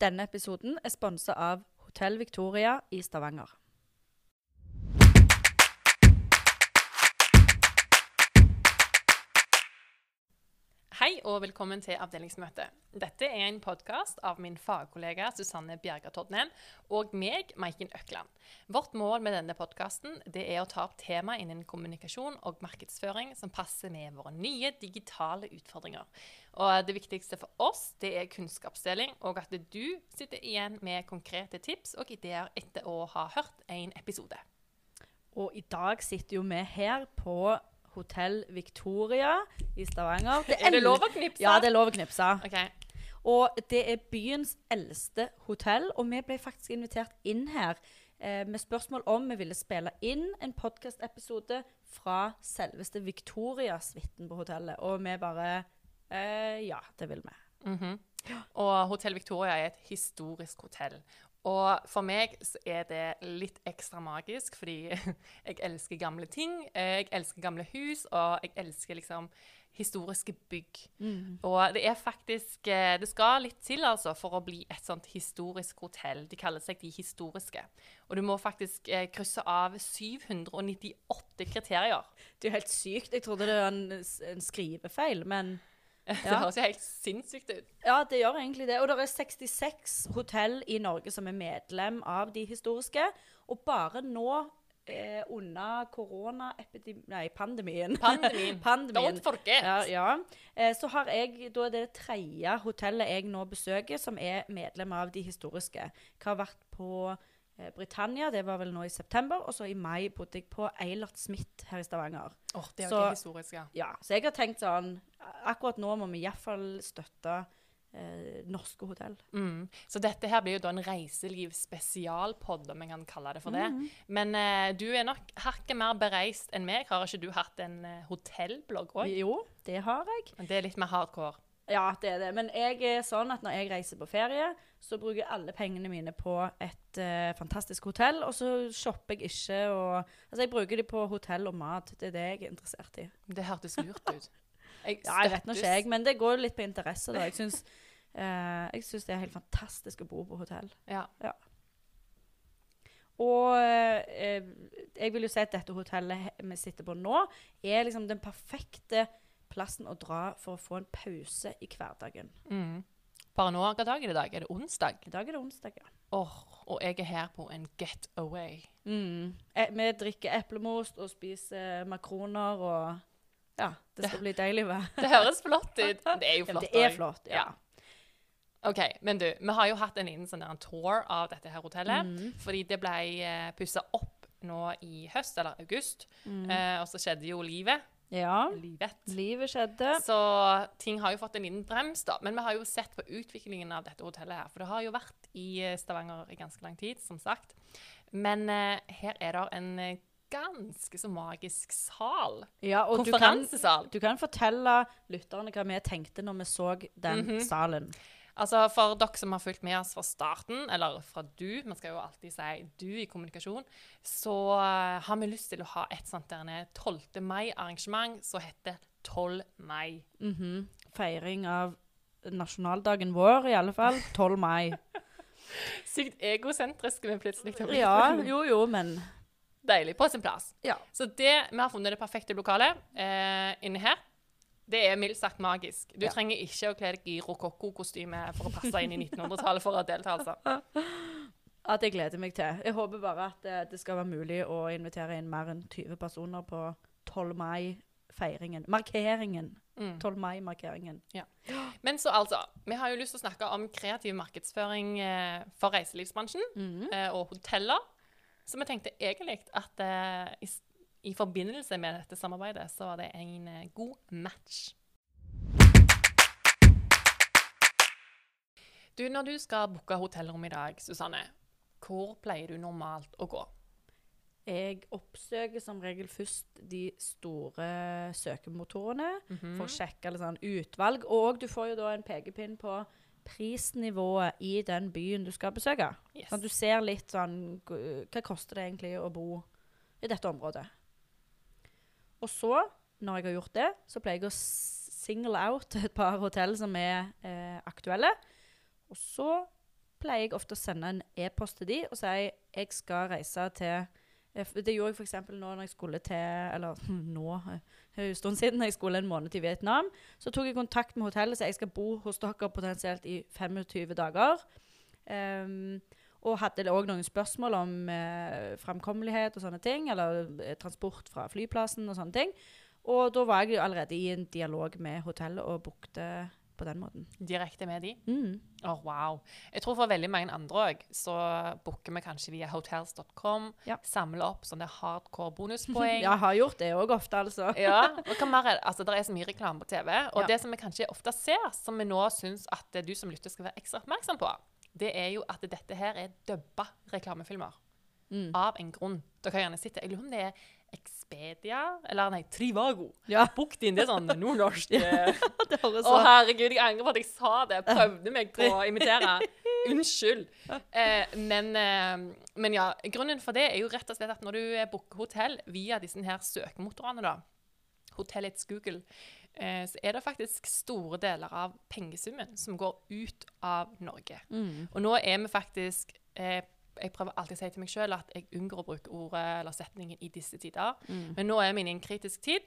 Denne episoden er sponsa av Hotell Victoria i Stavanger. Og velkommen til avdelingsmøtet. Dette er en podkast av min fagkollega Susanne Bjerga Todnem og meg, Maiken Økland. Vårt mål med denne podkasten er å ta opp tema innen kommunikasjon og markedsføring som passer med våre nye digitale utfordringer. Og Det viktigste for oss det er kunnskapsdeling, og at du sitter igjen med konkrete tips og ideer etter å ha hørt en episode. Og i dag sitter jo vi her på Hotell Victoria i Stavanger. Det er, det lov å knipse? Ja, det er lov å knipse. Okay. Og det er byens eldste hotell, og vi ble faktisk invitert inn her eh, med spørsmål om vi ville spille inn en podkastepisode fra selveste Victoria-suiten på hotellet. Og vi bare eh, Ja, det vil vi. Mm -hmm. Og Hotell Victoria er et historisk hotell. Og for meg så er det litt ekstra magisk, fordi jeg elsker gamle ting. Jeg elsker gamle hus, og jeg elsker liksom historiske bygg. Mm. Og det er faktisk eh, Det skal litt til altså for å bli et sånt historisk hotell. De kaller seg De historiske. Og du må faktisk eh, krysse av 798 kriterier. Det er jo helt sykt. Jeg trodde det var en, en skrivefeil, men Det høres jo helt sinnssykt ut. Ja, det gjør egentlig det. Og det er 66 hotell i Norge som er medlem av de historiske. Og bare nå eh, under koronapandemien Pandemien. Pandemien. Ja, ja. Eh, så har jeg Da er det det tredje hotellet jeg nå besøker, som er medlem av de historiske. Jeg har vært på Eh, Britannia, det var vel nå i september. Og så i mai bodde jeg på Eilert Smith her i Stavanger. Oh, Det er jo ikke historisk, ja. ja. Så jeg har tenkt sånn Akkurat nå må vi iallfall støtte eh, norske hotell. Mm. Så dette her blir jo da en reiselivsspesialpod, om jeg kan kalle det for det. Mm. Men eh, du er nok hakket mer bereist enn meg. Har ikke du hatt en eh, hotellblogg òg? Jo, det har jeg. Det er litt mer hardcore? Ja, det er det. Men jeg er sånn at når jeg reiser på ferie, så bruker jeg alle pengene mine på et uh, fantastisk hotell. Og så shopper jeg ikke og Altså, jeg bruker de på hotell og mat. Det er det jeg er interessert i. Det hørtes lurt ut. Jeg ja, jeg vet nå ikke, jeg. Men det går litt på interesse, da. Jeg syns, uh, det er helt fantastisk å bo på hotell. Ja. ja. Og uh, jeg vil jo si at dette hotellet vi sitter på nå, er liksom den perfekte plassen å dra for å få en pause i hverdagen. Mm. Bare nå, Hva dag er det i dag? Er det onsdag? I dag er det onsdag, ja. Oh, og jeg er her på en get away. Mm. E vi drikker eplemost og spiser makroner og Ja, det skal det, bli deilig. Hva? Det høres flott ut. Det er jo flott. Ja, det er flott, ja. ja. OK, men du, vi har jo hatt en liten sånn tour av dette her hotellet. Mm. Fordi det ble uh, pussa opp nå i høst, eller august. Mm. Eh, og så skjedde jo livet. Ja. Livet. Livet skjedde. Så ting har jo fått en liten brems, da. Men vi har jo sett på utviklingen av dette hotellet her. For det har jo vært i eh, Stavanger i ganske lang tid, som sagt. Men uh, her er det en uh, ganske så magisk sal. Ja, og Konferansesal. Du kan, du kan fortelle lytterne hva vi tenkte når vi så den mm -hmm. salen. Altså For dere som har fulgt med oss fra starten, eller fra du, man skal jo alltid si du i kommunikasjon, så uh, har vi lyst til å ha et sånt der 12. mai-arrangement som heter 12 mai. Mm -hmm. Feiring av nasjonaldagen vår, i alle fall. 12 mai. Sykt egosentriske vi plutselig har blitt. Ja, jo jo, men Deilig. På sin plass. Ja. Så det, vi har funnet det perfekte lokalet eh, inne her. Det er mildt sagt magisk. Du ja. trenger ikke å kle deg i rokokko-kostyme for å passe inn i 1900-tallet for å delta, altså. At jeg gleder meg til. Jeg håper bare at det, eh, det skal være mulig å invitere inn mer enn 20 personer på 12. mai-feiringen. Markeringen. Mm. 12. mai-markeringen. Ja. Men så altså, vi har jo lyst til å snakke om kreativ markedsføring eh, for reiselivsbransjen mm. eh, og hoteller. Så vi tenkte egentlig at eh, i forbindelse med dette samarbeidet så var det en eh, god match. Du, Når du skal booke hotellrom i dag, Susanne, hvor pleier du normalt å gå? Jeg oppsøker som regel først de store søkemotorene mm -hmm. for å sjekke litt sånn utvalg. Og du får jo da en pekepinn på prisnivået i den byen du skal besøke. Yes. Sånn du ser litt sånn Hva koster det egentlig å bo i dette området? Og så, når jeg har gjort det, så pleier jeg å single out et par hotell som er eh, aktuelle. Og så pleier jeg ofte å sende en e-post til de og si jeg skal reise til eh, Det gjorde jeg f.eks. nå når jeg skulle til Eller nå, eh, en stund siden, jeg skulle en måned til Vietnam. Så tok jeg kontakt med hotellet sa jeg skal bo hos dere potensielt i 25 dager. Ehm, og hadde òg noen spørsmål om eh, framkommelighet og sånne ting. Eller eh, transport fra flyplassen og sånne ting. Og da var jeg jo allerede i en dialog med hotellet og bookte på den måten. Direkte med de. Mm. Åh, wow. Jeg tror for veldig mange andre òg, så booker vi kanskje via hotels.com. Ja. Samler opp sånne hardcore bonuspoeng. Jeg har gjort det òg ofte, altså. Ja, og hva mer er det? Altså, det er så mye reklame på TV. Og Ja. det som vi kanskje ofte ser, som vi nå syns at du som lytter skal være ekstra oppmerksom på, det er jo at dette her er dubba reklamefilmer. Mm. Av en grunn. Dere har gjerne sett det. Jeg lurer om det er Expedia, eller nei, Trivago. Ja, Book din, det er sånn nordnorsk eh, Å, så herregud, jeg angrer på at jeg sa det. Prøvde meg på å imitere. Unnskyld. Eh, men, eh, men ja, grunnen for det er jo rett og slett at når du booker hotell via disse her søkemotorene, da, hotellets Google, eh, så er det faktisk store deler av pengesummen som går ut av Norge. mm. Og nå er vi faktisk eh, Jeg prøver alltid å si til meg sjøl at jeg unngår å bruke ordet eller setningen i disse tider. Mm. Men nå er vi inne i en kritisk tid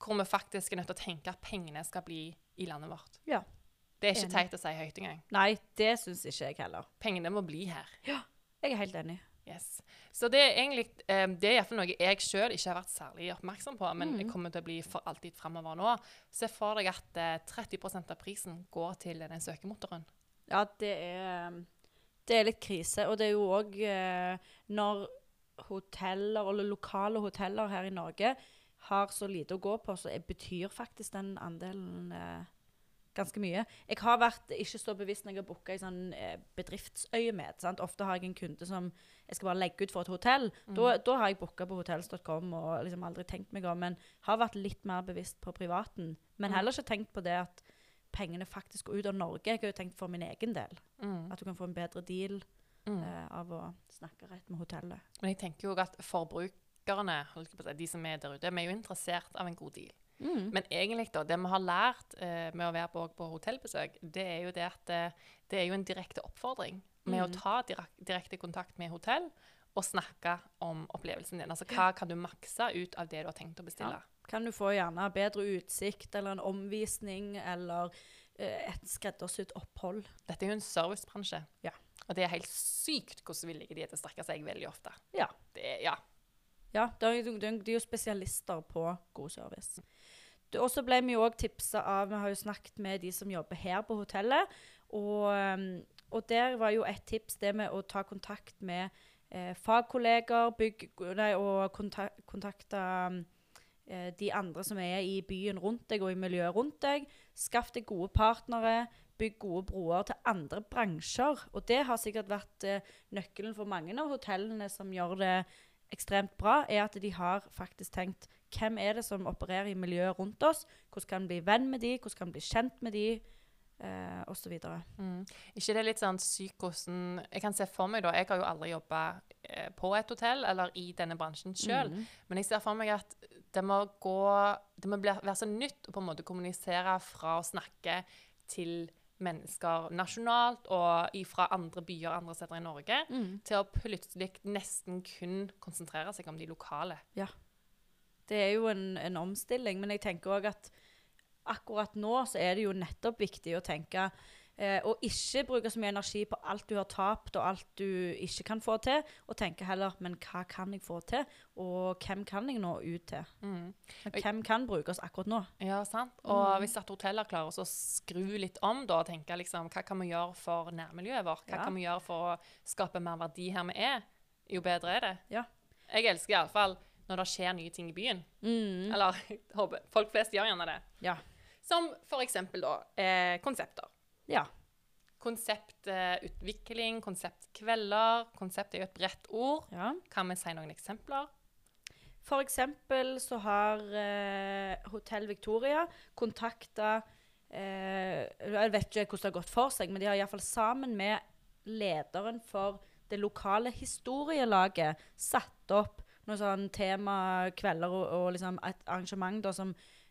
hvor vi faktisk er nødt til å tenke at pengene skal bli i landet vårt. Ja. Det er ikke Enig. teit å si høyt engang. Nei, det syns ikke jeg heller. Pengene må bli her. Ja, Jeg er helt enig. Yes. Så det er egentlig eh, det er noe jeg sjøl ikke har vært særlig oppmerksom på, men mm. jeg kommer til å bli for alltid framover nå. Se for deg at eh, 30% av prisen går til den søkemotoren. Ja, det er, det er litt krise. Og det er jo òg eh, når hoteller, eller lokale hoteller her i Norge, har så lite å gå på, så betyr faktisk den andelen eh, ganske mye. Jeg har vært ikke så bevisst når jeg har booka i sånn eh, bedriftsøyemed. sant? Ofte har jeg en kunde som jeg skal bare legge ut for et hotell. Da, da har jeg booka på hotels.com og liksom aldri tenkt meg om, men har vært litt mer bevisst på privaten. Men Mm. heller ikke tenkt på det at pengene faktisk går ut av Norge. Jeg har jo tenkt for min egen del. Mm. At du kan få en bedre deal Mm. eh, av å snakke rett med hotellet. Men jeg tenker jo at forbrukerne, de som er der ute, vi er jo interessert av en god deal. Mm. Men egentlig da, det vi har lært eh, med å være på, på hotellbesøk, det er jo det at det, det er jo en direkte oppfordring med å Mm. ta direkte direkte kontakt med hotell og snakke om opplevelsen din. Altså hva kan du makse ut av det du har tenkt å bestille? Kan du få gjerne bedre utsikt eller en omvisning eller eh, et skreddersydd opphold. Dette er jo en servicebransje. Ja. Og det er helt sykt hvordan villige de er til å strekke seg veldig ofte. Ja. Det ja. Ja, de, de, de, de er jo spesialister på god service. Og så ble vi òg tipsa av Vi har jo snakket med de som jobber her på hotellet. Og, um, og der var jo et tips det med å ta kontakt med eh, fagkolleger bygg, nei, og konta, kontakte um, eh, de andre som er i byen rundt deg og i miljøet rundt deg. Skaff deg gode partnere. Bygg gode broer til andre bransjer. Og det har sikkert vært eh, nøkkelen for mange av hotellene som gjør det ekstremt bra, er at de har faktisk tenkt hvem er det som opererer i miljøet rundt oss? Hvordan kan en bli venn med de? Hvordan kan en bli kjent med de? Eh, og så videre. Mm. ikke det litt sånn sykt hvordan Jeg kan se for meg, da Jeg har jo aldri jobba eh, på et hotell eller i denne bransjen sjøl. mm. Men jeg ser for meg at det må gå Det må bli, være så nytt å på en måte kommunisere fra å snakke til mennesker nasjonalt og fra andre byer andre steder i Norge, Mm. til å plutselig nesten kun konsentrere seg om de lokale. Ja. Det er jo en, en omstilling, men jeg tenker òg at akkurat nå så er det jo nettopp viktig å tenke eh, og ikke bruke så mye energi på alt du har tapt og alt du ikke kan få til, og tenke heller men hva kan jeg få til, og hvem kan jeg nå ut til? Mm. Hvem kan brukes akkurat nå? Ja, sant. Og hvis at hoteller klarer å skru litt om da, og tenke liksom, hva kan vi gjøre for nærmiljøet vårt? Hva Ja. kan vi gjøre for å skape mer verdi her vi er? Jo bedre er det. Ja. Jeg elsker iallfall når det skjer nye ting i byen. Mm. Eller folk flest gjør gjerne det. Ja. Som for eksempel da, eh, konsepter. Ja. Konseptutvikling, konseptkvelder. Konsept er jo et bredt ord. ja. Kan vi si noen eksempler? For eksempel så har eh, Hotell Victoria kontakta eh, Jeg vet ikke hvordan det har gått for seg, men de har iallfall sammen med lederen for det lokale historielaget satt opp noen sånn temakvelder og, og liksom et arrangement da som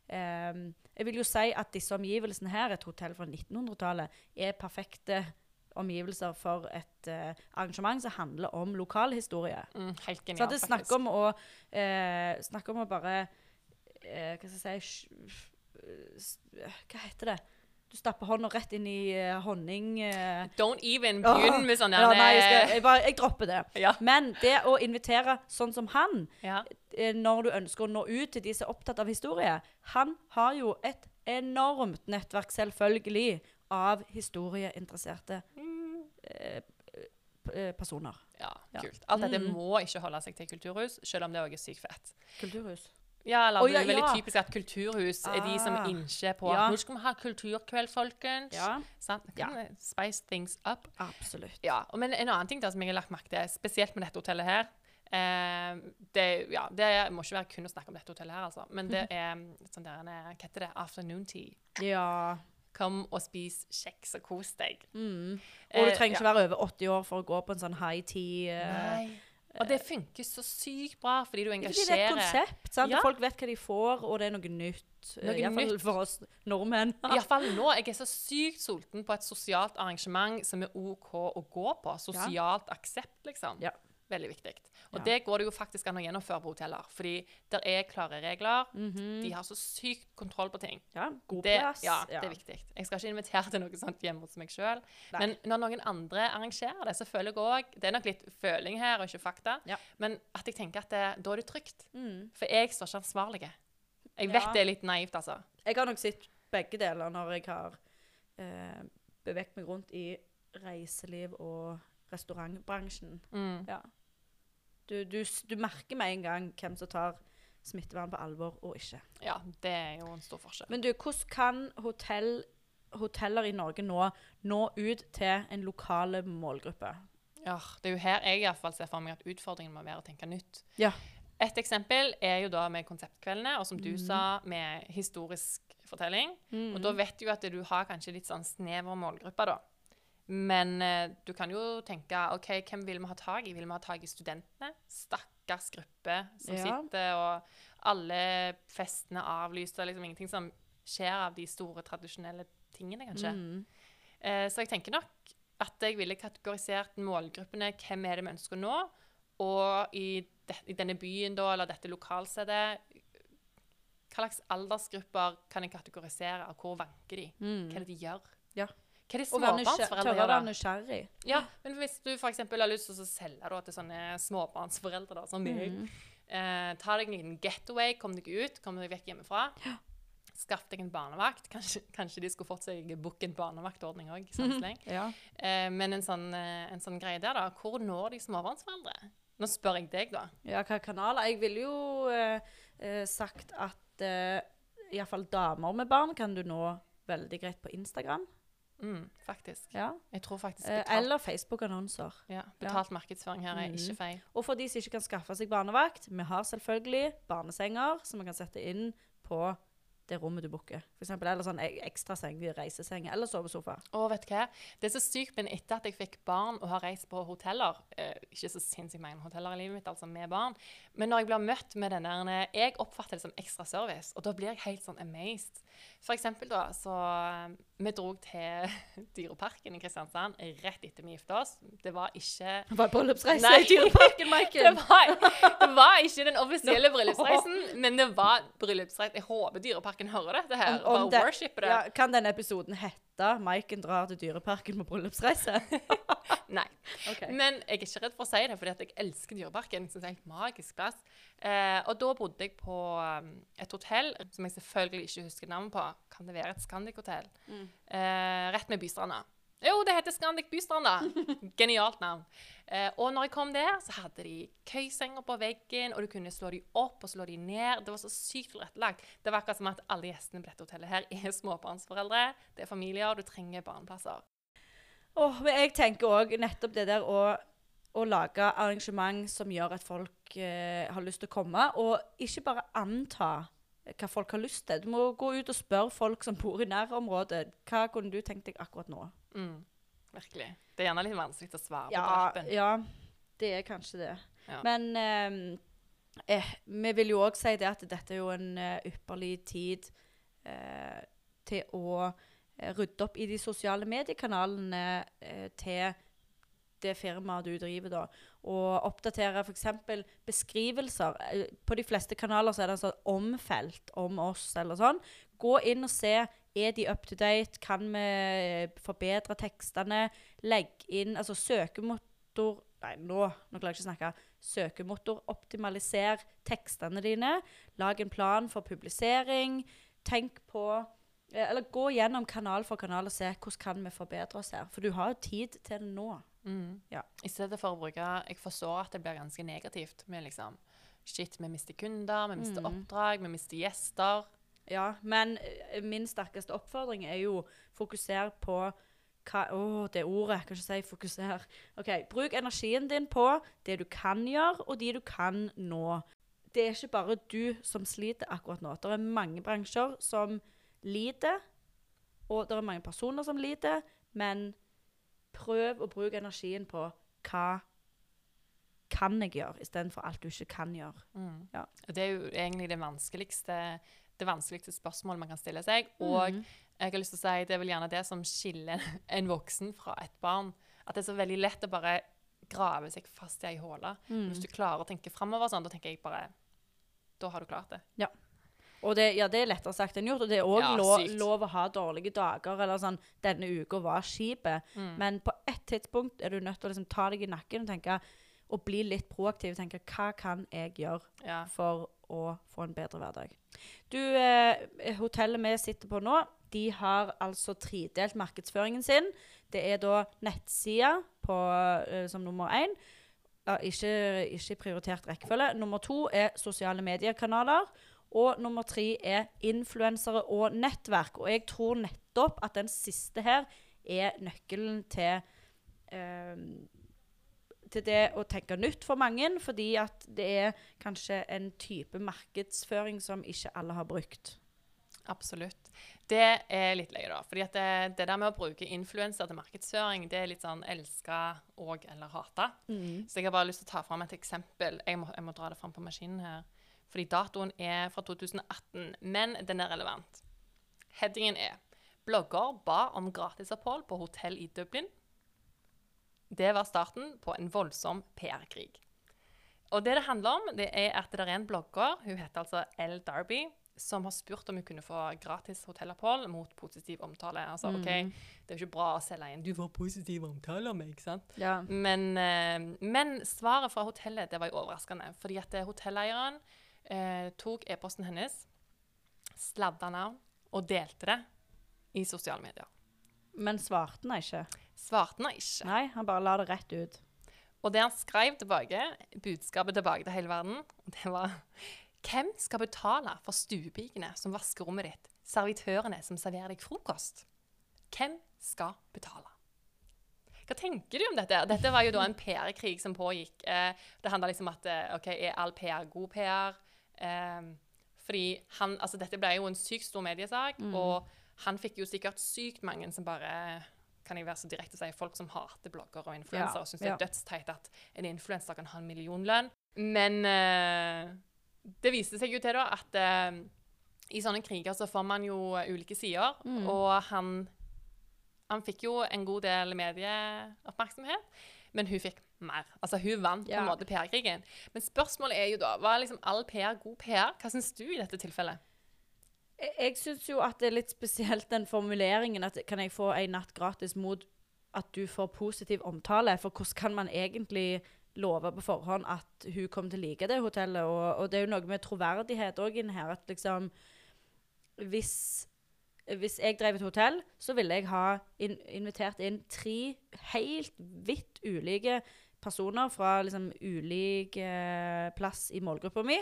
eh, Jeg vil jo si at disse omgivelsene her, et hotell fra 1900-tallet, er perfekte omgivelser for et uh, arrangement som handler om lokalhistorie. Mm, helt Så det snakker om å uh, snakker om å bare uh, Hva skal jeg si Hva heter det? Du stapper hånda rett inn i uh, honning... uh, Don't even begynne begynn med sånn ja, nei, jeg, skal, jeg, bare, jeg dropper det. Ja. Men det å invitere sånn som han, ja. eh, når du ønsker å nå ut til de som er opptatt av historie Han har jo et enormt nettverk, selvfølgelig, av historieinteresserte mm. eh, personer. ja, Ja. kult. Alt dette Mm. må ikke holde seg til kulturhus, selv om det òg er sykt fett. Kulturhus. Ja, eller Å, det er veldig ja. typisk at kulturhus er de som Ah. innser på Ja. Nå skal vi ha kulturkveld, folkens. Ja, Sant? Ja. Spice things up. absolutt. Ja, Men en annen ting da som jeg har lagt merke til, spesielt med dette hotellet her eh, det, ja, det må ikke være kun å snakke om dette hotellet her, altså. Men det er sånn der, en, hva heter det, afternoon tea. Ja. Kom og spis kjeks og kos deg. Mm. Og du Eh, trenger ja. ikke være over 80 år for å gå på en sånn high tea. eh, Nei. Og det funker så sykt bra, fordi du Fordi det er et konsept. sant? Ja. Folk vet hva de får, og det er noe nytt. Noe Iallfall nytt. for oss nordmenn. Iallfall nå. Jeg er så sykt sulten på et sosialt arrangement som er OK å gå på. Sosialt aksept, liksom. Ja. Veldig viktig. Og Ja. det går det jo faktisk an å gjennomføre på hoteller. Fordi det er klare regler. Mhm. De har så sykt kontroll på ting. Ja, god Det, plass. ja, det er viktig. Jeg skal ikke invitere til noe sånt hjemme hos meg sjøl. Men når noen andre arrangerer det, så føler jeg òg Det er nok litt føling her, og ikke fakta. Ja. Men at jeg tenker at det, da er det trygt. Mm. For jeg står ikke ansvarlig. Jeg Ja. vet det er litt naivt, altså. Jeg har nok sett begge deler når jeg har eh, beveget meg rundt i reiseliv og restaurantbransjen. Mm. Ja. Du, du, du merker med en gang hvem som tar smittevern på alvor og ikke. Ja, det er jo en stor forskjell. Men du, hvordan kan hotell, hoteller i Norge nå nå ut til en lokal målgruppe? Ja, det er jo her jeg i hvert fall ser for meg at utfordringen må være å tenke nytt. Ja. Et eksempel er jo da med konseptkveldene, og som du mm. sa, med historisk fortelling. Og da vet du at du har kanskje litt sånn snever målgruppe, da. Men eh, du kan jo tenke OK, hvem vil vi ha tak i? Vil vi ha tak i studentene? Stakkars gruppe som Ja. sitter, og alle festene avlyst, og liksom ingenting som skjer av de store, tradisjonelle tingene, kanskje. Mm. Eh, så jeg tenker nok at jeg ville kategorisert målgruppene. Hvem er det vi ønsker å nå? Og i, de, i denne byen, da, eller dette lokalstedet Hva slags aldersgrupper kan jeg kategorisere? og Hvor vanker de? Mm. Hva er det de gjør? Ja. Hva er det småbarnsforeldre gjør? da? nysgjerrig. Ja, men Hvis du for har lyst til å selge da, til sånne småbarnsforeldre da, som meg, Mm. eh, ta deg en liten getaway, kom deg ut, kom deg vekk hjemmefra. Skaff deg en barnevakt. Kanskje, kanskje de skulle fått seg book en barnevaktordning òg. Ja. Eh, men en sånn, eh, en sånn greie der, da. Hvor når de småbarnsforeldre? Nå spør jeg deg, da. ja, hva kanaler? Jeg ville jo eh, eh, sagt at eh, iallfall damer med barn kan du nå veldig greit på Instagram. Mm, faktisk. Ja. Jeg tror faktisk Eh, betalt, eller Facebook-annonser. ja, betalt markedsføring her er mm. ikke feil. Og for de som ikke kan skaffe seg barnevakt, vi har selvfølgelig barnesenger som vi kan sette inn på det rommet du booker. For eksempel, eller sånn ek- ekstra seng, reiseseng eller sovesofa. Og vet du hva? Det er så sykt, men etter at jeg fikk barn og har reist på hoteller eh, Ikke så sinnssykt mange hoteller i livet mitt, altså med barn. Men når jeg blir møtt med den der Jeg oppfatter det som ekstra service, og da blir jeg helt sånn amazed. For eksempel, da, så eh, Vi dro til Dyreparken i Kristiansand rett etter vi gifta oss. Det var ikke Det var bryllupsreise i Dyreparken, det Maiken! var, det var ikke den offisielle bryllupsreisen, men det var bryllupsreise. Jeg håper Dyreparken hører dette her. Om- om det- det. Ja, kan denne episoden hete 'Maiken drar til Dyreparken på bryllupsreise'? Nei. Okay. Men jeg er ikke redd for å si det, fordi jeg elsker Dyreparken. Jeg synes det er en helt magisk plass. Eh, og da bodde jeg på um, et hotell som jeg selvfølgelig ikke husker navnet på. Kan det være et Scandic-hotell? Mm. Eh, rett med Bystranda. Jo, det heter Scandic Bystranda. Genialt navn. Eh, og når jeg kom der, så hadde de køysenger på veggen, og du kunne slå dem opp og slå dem ned. Det var så sykt tilrettelagt. Det var akkurat som at alle gjestene på dette hotellet her er småbarnsforeldre. Det er familier, og du trenger barneplasser. Åh, men jeg tenker òg nettopp det der å, å lage arrangement som gjør at folk eh, har lyst til å komme, og ikke bare anta hva folk har lyst til. Du må gå ut og spørre folk som bor i nærområdet. Hva kunne du tenkt deg akkurat nå? Mm, virkelig. Det er gjerne litt vanskelig å svare på Ja, drappen. ja det er kanskje det. Ja. Men eh, eh, vi vil jo òg si det at dette er jo en eh, ypperlig tid eh, til å rydde opp i de sosiale mediekanalene eh, til det firmaet du driver, da. Og oppdatere f.eks. beskrivelser. Eh, På de fleste kanaler så er det sånn omfelt om oss eller sånn. Gå inn og se. Er de up to date? Kan vi eh, forbedre tekstene? Legg inn Altså søkemotor Nei, nå, nå klarer jeg ikke å snakke. Søkemotor. Optimaliser tekstene dine. Lag en plan for publisering. Tenk på eh, Eller gå gjennom kanal for kanal og se hvordan kan vi forbedre oss her. For du har jo tid til det nå. Mm. Ja. I stedet for å bruke Jeg forstår at det blir ganske negativt med liksom Shit, vi mister kunder, vi mister Mm. oppdrag, vi mister gjester. Ja, men eh, min sterkeste oppfordring er jo fokuser på hva Å, det ordet. Jeg kan ikke si fokuser. OK, bruk energien din på det du kan gjøre, og de du kan nå. Det er ikke bare du som sliter akkurat nå. Det er mange bransjer som lider, og det er mange personer som lider, men prøv å bruke energien på hva kan jeg gjøre, istedenfor alt du ikke kan gjøre. Mm. Ja. Det er jo egentlig det vanskeligste, det vanskeligste spørsmålet man kan stille seg. Og mm. jeg har lyst til å si det er vel gjerne det som skiller en voksen fra et barn. At det er så veldig lett å bare grave seg fast i ei håle. Mm. Hvis du klarer å tenke framover sånn, da tenker jeg bare Da har du klart det. Og det, ja, det er lettere sagt enn gjort. Og det er òg Ja, lov, lov å ha dårlige dager. Eller sånn 'Denne uka var skipet'. Mm. Men på ett tidspunkt er du nødt til å liksom ta deg i nakken og tenke og bli litt proaktiv. Tenke 'Hva kan jeg gjøre Ja. for å få en bedre hverdag?' Du, eh, Hotellet vi sitter på nå, de har altså tredelt markedsføringen sin. Det er da nettsida på, eh, som nummer én. Ja, ikke, ikke prioritert rekkefølge. Nummer to er sosiale mediekanaler. Og nummer tre er influensere og nettverk. Og jeg tror nettopp at den siste her er nøkkelen til eh, til det å tenke nytt for mange, fordi at det er kanskje en type markedsføring som ikke alle har brukt. Absolutt. Det er litt løye, da. Fordi at det, det der med å bruke influenser til markedsføring, det er litt sånn elska og eller hata. Så jeg har bare lyst til å ta fram et eksempel. Jeg må, jeg må dra det fram på maskinen her. Fordi datoen er fra 2018, men den er relevant. Headingen er 'Blogger ba om gratisopphold på hotell i Dublin'. Det var starten på en voldsom PR-krig. Og det det handler om, det er at det er en blogger, hun heter altså L. Darby, som har spurt om hun kunne få gratis hotellopphold mot positiv omtale. Altså, ok, Det er jo ikke bra å selge inn 'du får positiv omtale av meg', ikke sant? Ja. Men, eh, men svaret fra hotellet det var jo overraskende. Fordi at hotelleieren eh, tok e-posten hennes, sladda navn og delte det i sosiale medier. Men svarte han ikke? Svarte han ikke. Nei, han bare la det rett ut. Og det han skrev tilbake, budskapet tilbake til hele verden, det var Hvem skal betale for stuepikene som vasker rommet ditt, servitørene som serverer deg frokost? Hvem skal betale? Hva tenker du om dette? Dette var jo da en PR-krig som pågikk. Eh, det handla liksom om at eh, OK, er all PR god PR? Eh, fordi han Altså, dette ble jo en sykt stor mediesak, og han fikk jo sikkert sykt mange som bare kan jeg være så direkte å si, folk som hater bloggere og influensere Ja, og syns det er dødsteit at en influenser kan ha en millionlønn. Men uh, det viste seg jo til da at uh, i sånne kriger så får man jo ulike sider, Mm. og han, han fikk jo en god del medieoppmerksomhet, men hun fikk mer. Altså hun vant på en måte PR-krigen. Men spørsmålet er jo da, var liksom all PR god PR? Hva syns du i dette tilfellet? Jeg, jeg syns jo at det er litt spesielt den formuleringen at kan jeg få en natt gratis mot at du får positiv omtale? For hvordan kan man egentlig love på forhånd at hun kommer til å like det hotellet? Og, og det er jo noe med troverdighet òg inn her. At liksom Hvis hvis jeg drev et hotell, så ville jeg ha in invitert inn tre helt vidt ulike personer fra liksom ulik eh, plass i målgruppa mi,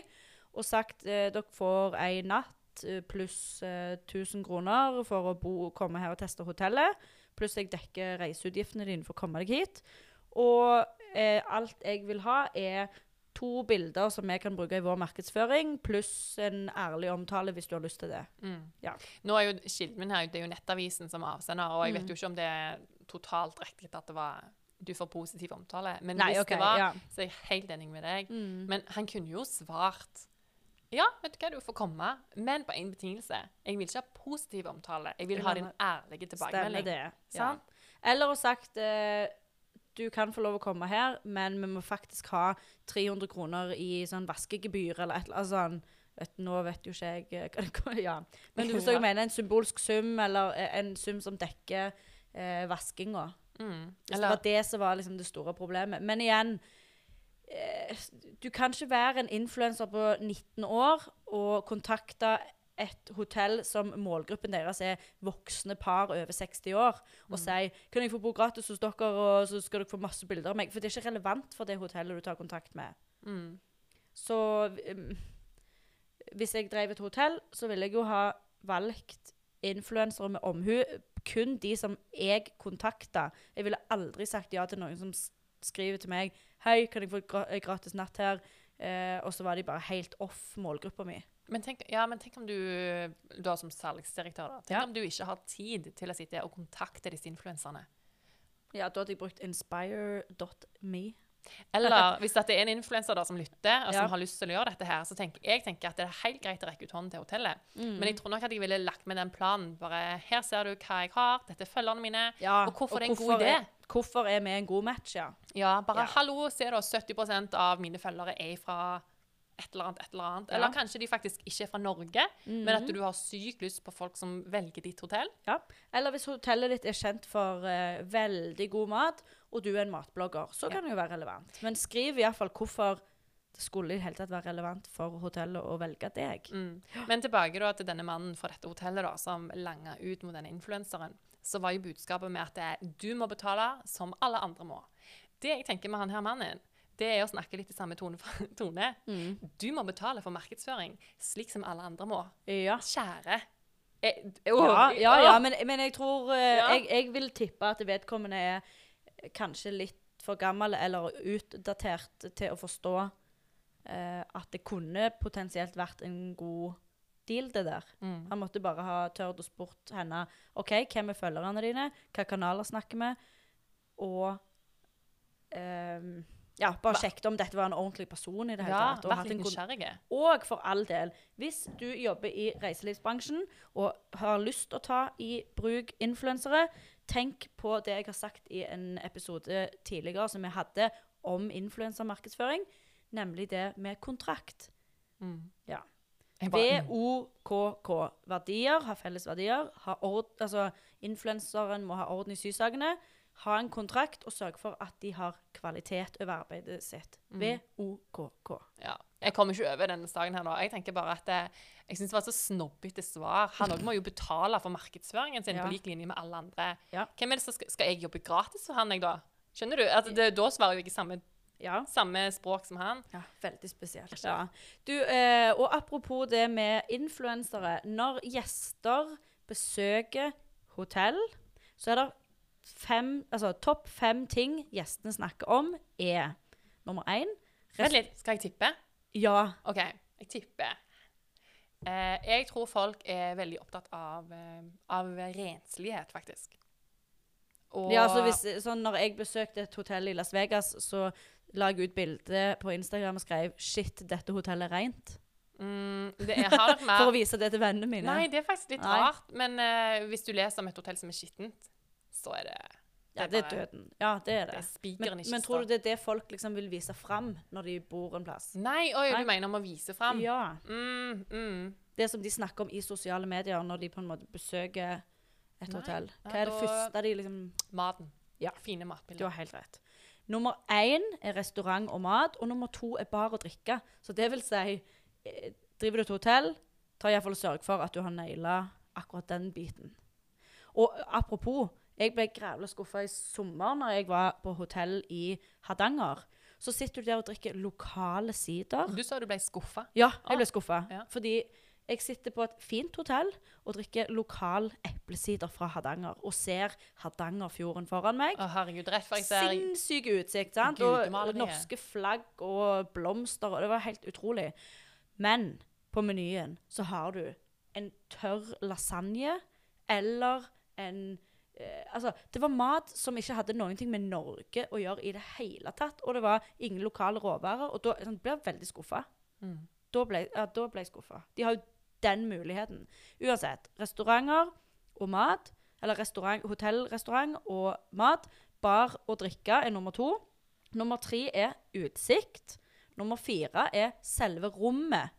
og sagt eh, dere får ei natt eh, pluss eh, 1000 kroner for å bo, komme her og teste hotellet, pluss jeg dekker reiseutgiftene dine for å komme deg hit. Og eh, alt jeg vil ha, er to bilder som vi kan bruke i vår markedsføring, pluss en ærlig omtale hvis du har lyst til det. Ja. Nå er jo kilden min her, det er jo Nettavisen som avsender, og jeg Mm. vet jo ikke om det er totalt riktig at det var du får positiv omtale. Men Nei, hvis okay, det var, ja. så er jeg helt enig med deg. Mm. Men han kunne jo svart Ja, vet du hva, du får komme, men på én betingelse. Jeg vil ikke ha positiv omtale. Jeg vil ha din ærlige Stemmer tilbakemelding. det. Ja. Eller å sagt eh, du kan få lov å komme her, men vi må faktisk ha 300 kroner i sånn vaskegebyr eller et eller annet sånn. Vet, nå vet jo ikke jeg eh, Ja. Men du forstår jeg mener? En symbolsk sum, eller eh, en sum som dekker eh, vaskinga. Mm. Hvis det var det som var liksom det store problemet. Men igjen eh, Du kan ikke være en influenser på 19 år og kontakte et hotell som målgruppen deres er voksne par over 60 år, og si 'Kan jeg få bo gratis hos dere, og så skal dere få masse bilder av meg?' For det er ikke relevant for det hotellet du tar kontakt med. mm. Så um, hvis jeg drev et hotell, så ville jeg jo ha valgt influensere med omhu. Kun de som jeg kontakta. Jeg ville aldri sagt ja til noen som skriver til meg 'Hei, kan jeg få eh, gratis natt her?' Eh, og så var de bare helt off målgruppa mi. Men tenk, ja, men tenk om du, da som salgsdirektør, da. Tenk Ja. om du ikke har tid til å sitte og kontakte disse influenserne. Ja, da hadde jeg brukt inspire.me. Eller hvis det er en influenser som lytter, og som Ja. har lyst til å gjøre dette her, så tenker jeg tenker at det er helt greit å rekke ut hånden til hotellet. Mm. Men jeg tror nok at jeg ville lagt med den planen. Bare her ser du hva jeg har, dette er følgerne mine. Ja, Og hvorfor det er en god idé? Hvorfor er vi en god match, ja. Ja, bare hallo, se da, 70% av mine følgere er fra et eller annet, et eller annet. Ja. Eller kanskje de faktisk ikke er fra Norge, men at Mhm. du har sykt lyst på folk som velger ditt hotell. Ja. Eller hvis hotellet ditt er kjent for uh, veldig god mat, og du er en matblogger, så Ja. kan det jo være relevant. Men skriv iallfall hvorfor det skulle i det hele tatt være relevant for hotellet å velge deg. Mm. Men tilbake da til denne mannen fra dette hotellet da, som langa ut mot denne influenseren, så var jo budskapet med at det, er, du må betale som alle andre må. Det jeg tenker med han her mannen, det er å snakke litt i samme tone. tone. Du må betale for markedsføring, slik som alle andre må. Ja. Kjære. Jeg, Ja, ja, ja men, men jeg tror eh, jeg, jeg vil tippe at vedkommende er kanskje litt for gammel eller utdatert til å forstå eh, at det kunne potensielt vært en god deal, det der. Mm. Han måtte bare ha tørt å spurt henne OK, hvem er følgerne dine, hva kanaler snakker vi, og ehm, ja, bare sjekket om dette var en ordentlig person i det hele Ja, tatt. og vært nysgjerrige. og for all del, hvis du jobber i reiselivsbransjen og har lyst til å ta i bruk influensere, tenk på det jeg har sagt i en episode tidligere som vi hadde om influensermarkedsføring, nemlig det med kontrakt. Mm. Ja. VOKK. Verdier, ha felles verdier. Ha ord, altså, influenseren må ha orden i sysakene. Ha en kontrakt og sørge for at de har kvalitet over arbeidet sitt. Mm. VOKK. Ja. Jeg kommer ikke over denne saken her nå. Jeg tenker bare at det, jeg synes det var så snobbete svar. Han òg må jo betale for markedsføringen sin Ja. på lik linje med alle andre. Ja. Hvem er det som skal, skal jeg jobbe gratis for han, jeg da? Skjønner du? Altså, det, da svarer jo jeg i samme, Ja. samme språk som han. Ja, veldig spesielt. Ja. Du, eh, og apropos det med influensere. Når gjester besøker hotell, så er det fem, altså topp fem ting gjestene snakker om, er nummer én Vent litt, skal jeg tippe? Ja. OK, jeg tipper. Eh, jeg tror folk er veldig opptatt av, eh, av renslighet, faktisk. Og ja altså hvis, sånn når jeg besøkte et hotell i Las Vegas, så la jeg ut bilde på Instagram og skrev 'Shit, dette hotellet er rent'. mm, det er, For å vise det til vennene mine. Nei, det er faktisk litt Nei. rart. Men uh, hvis du leser om et hotell som er skittent, så er det ja, det er døden. Ja, det er Det det. Men, men tror du det er det folk liksom vil vise fram når de bor en plass? Nei, oi, Nei. du mener om å vise fram? Ja. Mm, mm. Det som de snakker om i sosiale medier når de på en måte besøker et Nei. hotell. Hva er det første de liksom Maten. Ja. Fine Du har helt rett. Nummer én er restaurant og mat, og nummer to er bar og drikke. Så det vil si eh, Driver du et hotell, ta iallfall og sørg for at du har naila akkurat den biten. Og apropos, jeg ble grævla skuffa i sommer når jeg var på hotell i Hardanger. Så sitter du der og drikker lokale sider. Du sa du ble skuffa. Ja, jeg Ah, ble skuffa. ja. Fordi jeg sitter på et fint hotell og drikker lokal eplesider fra Hardanger. Og ser Hardangerfjorden foran meg. Å, herregud. Rett for jeg ser Sinnssyk utsikt. sant? Og Gudemaleriet. norske flagg og blomster. og Det var helt utrolig. Men på menyen så har du en tørr lasagne eller en eh, Altså, det var mat som ikke hadde noen ting med Norge å gjøre i det hele tatt. Og det var ingen lokale råvarer. Og da sånn, ble jeg veldig skuffa. mm. Da ble, ja, da ble jeg skuffa. De har jo den muligheten. Uansett. Restauranter og mat, eller restaurant, hotellrestaurant og mat, bar og drikke er nummer to. Nummer tre er utsikt. Nummer fire er selve rommet.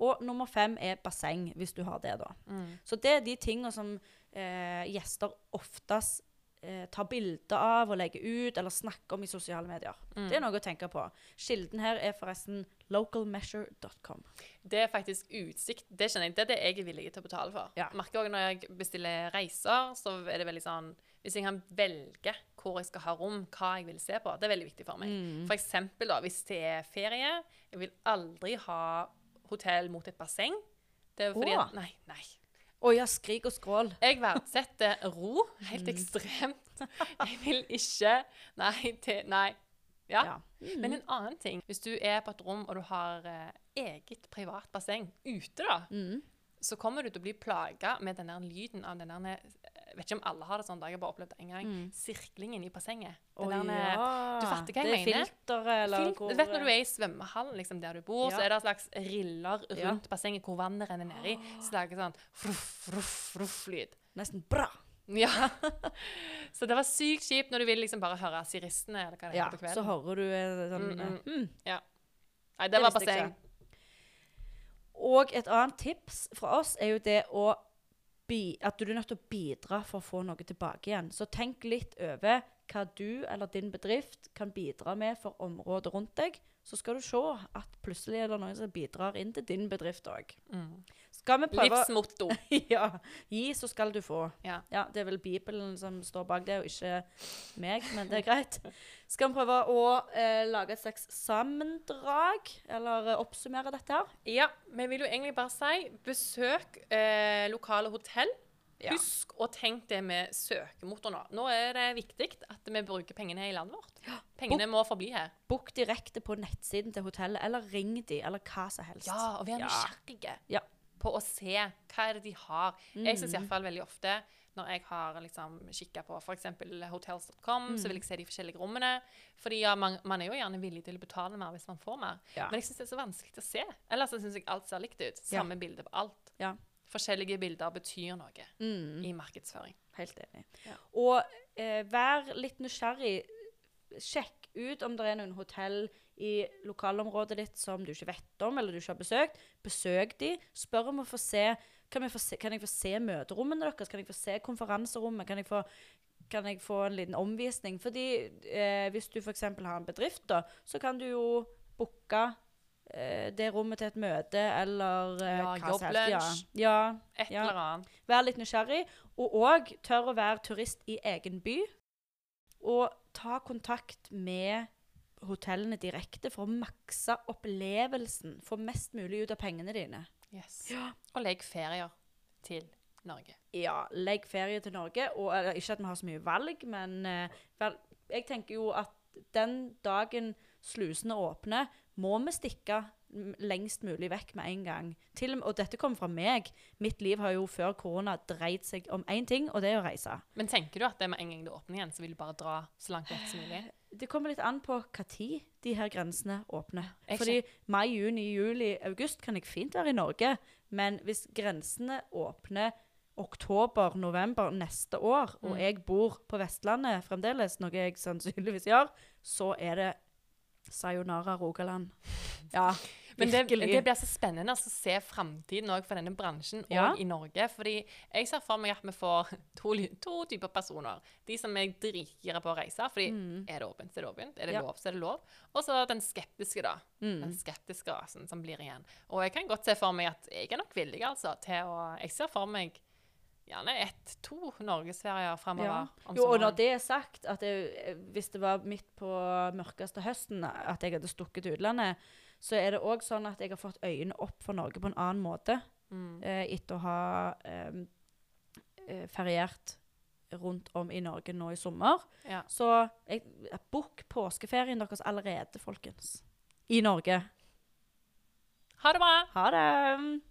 Og nummer fem er basseng, hvis du har det, da. Mm. Så det er de tingene som eh, gjester oftest eh, tar bilder av og legger ut eller snakker om i sosiale medier. Mm. Det er noe å tenke på. Kilden her er forresten localmeasure.com. Det er faktisk utsikt. Det kjenner jeg, det er det jeg er villig til å betale for. Ja. Merker også når jeg bestiller reiser, så er det veldig sånn Hvis jeg kan velge hvor jeg skal ha rom, hva jeg vil se på, det er veldig viktig for meg. Mm. For eksempel da, hvis det er ferie Jeg vil aldri ha hotell mot et basseng. Det er fordi oh. at, Nei, nei. Å ja, skrik og skrål. Jeg verdsetter ro Mm. helt ekstremt. Jeg vil ikke Nei til Nei. Ja. Ja. Mm. Men en annen ting Hvis du er på et rom og du har eh, eget privat basseng ute, da, Mm. så kommer du til å bli plaga med den lyden av den vet ikke om alle har det sånn, jeg har bare opplevd det en gang. Mm. Sirklingen i bassenget. Oh, Den der, ja. du fatter hva jeg det er mener? filteret, eller Fil- hvor du vet når du er i svømmehallen liksom, der du bor, så er det en slags riller Ja. rundt bassenget hvor vannet renner nedi. Så det lager sånn fruff, fruff, fruff-lyd. Nesten bra. Ja. så det var sykt kjipt når du vil liksom bare høre siristene eller hva det Ja, heter på så hører du eh, sånn Mm, mm. Mm. Ja. Nei, det, det var basseng. Og et annet tips fra oss er jo det å at du er nødt til å bidra for å få noe tilbake igjen. Så tenk litt over hva du eller din bedrift kan bidra med for området rundt deg. Så skal du se at plutselig er det noen som bidrar inn til din bedrift òg. Mm. Skal vi prøve Livsmotto. Ja. Gi, så skal du få. Ja. Ja, Det er vel Bibelen som står bak det, og ikke meg, men det er greit. Skal vi prøve å eh, lage et slags sammendrag, eller eh, oppsummere dette her? Ja, vi vil jo egentlig bare si besøk eh, lokale hotell. Ja. Husk å tenke det med søkemotor nå. Nå er det viktig at vi bruker pengene her i landet vårt. Pengene må forbli her. Bok direkte på nettsiden til hotellet, eller ring de, eller hva som helst. Ja, og være Ja. nysgjerrige Ja. På å se hva er det de har. Jeg syns Mm. iallfall veldig ofte når jeg har liksom kikka på f.eks. hotels.com, så vil Mm. jeg se de forskjellige rommene. Fordi ja, man, man er jo gjerne villig til å betale mer hvis man får mer. Ja. Men jeg syns det er så vanskelig å se. Ellers så syns jeg alt ser likt ut. Samme bilde på alt. Ja. Forskjellige bilder betyr noe Mm, i markedsføring. helt enig. Ja. Og eh, vær litt nysgjerrig. Sjekk ut om det er noen hotell i lokalområdet ditt som du ikke vet om, eller du ikke har besøkt. Besøk de. Spør om å få se Kan, få se, kan jeg få se møterommene deres? Kan jeg få se konferanserommet? Kan jeg få kan jeg få en liten omvisning? Fordi eh, hvis du f.eks. har en bedrift, da, så kan du jo booke eh, det rommet til et møte, eller eh, Ja, jobblunsj. Ja. ja. Et Ja. eller annet. Vær litt nysgjerrig, og òg tør å være turist i egen by. Og ta kontakt med hotellene direkte for å makse opplevelsen. Få mest mulig ut av pengene dine. Yes. Og legg ferier til Norge. Ja, legg ferie til Norge. Og eller, ikke at vi har så mye valg, men eh, vel, jeg tenker jo at den dagen slusene åpner, må vi stikke lengst mulig vekk med en gang. Til, og dette kommer fra meg. Mitt liv har jo før korona dreid seg om én ting, og det er å reise. Men tenker du at det med en gang det åpner igjen, så vil du bare dra så langt vekk som mulig? Det kommer litt an på når de her grensene åpner. Ikke Fordi mai, juni, juli, august kan jeg fint være i Norge. Men hvis grensene åpner oktober, november neste år, og Mm. jeg bor på Vestlandet fremdeles, noe jeg sannsynligvis gjør, så er det sayonara Rogaland. Ja, Men det, det blir så spennende å se framtiden for denne bransjen og Ja. i Norge. Fordi jeg ser for meg at vi får to, to typer personer. De som er dritgira på å reise. fordi Mm. er det åpent, så er det åpent. Er det Ja. lov, så er det lov. Og så den skeptiske, da. Den mm. skeptiske rasen som blir igjen. Og jeg kan godt se for meg at jeg er nok villig altså, til å Jeg ser for meg gjerne ett-to norgesferier framover. Ja. Jo, og når det er sagt, at jeg, hvis det var midt på mørkeste høsten at jeg hadde stukket til utlandet, så er det òg sånn at jeg har fått øynene opp for Norge på en annen måte mm. eh, etter å ha eh, eh, feriert rundt om i Norge nå i sommer. ja. Så bukk påskeferien deres allerede, folkens. I Norge. Ha det bra! Ha det!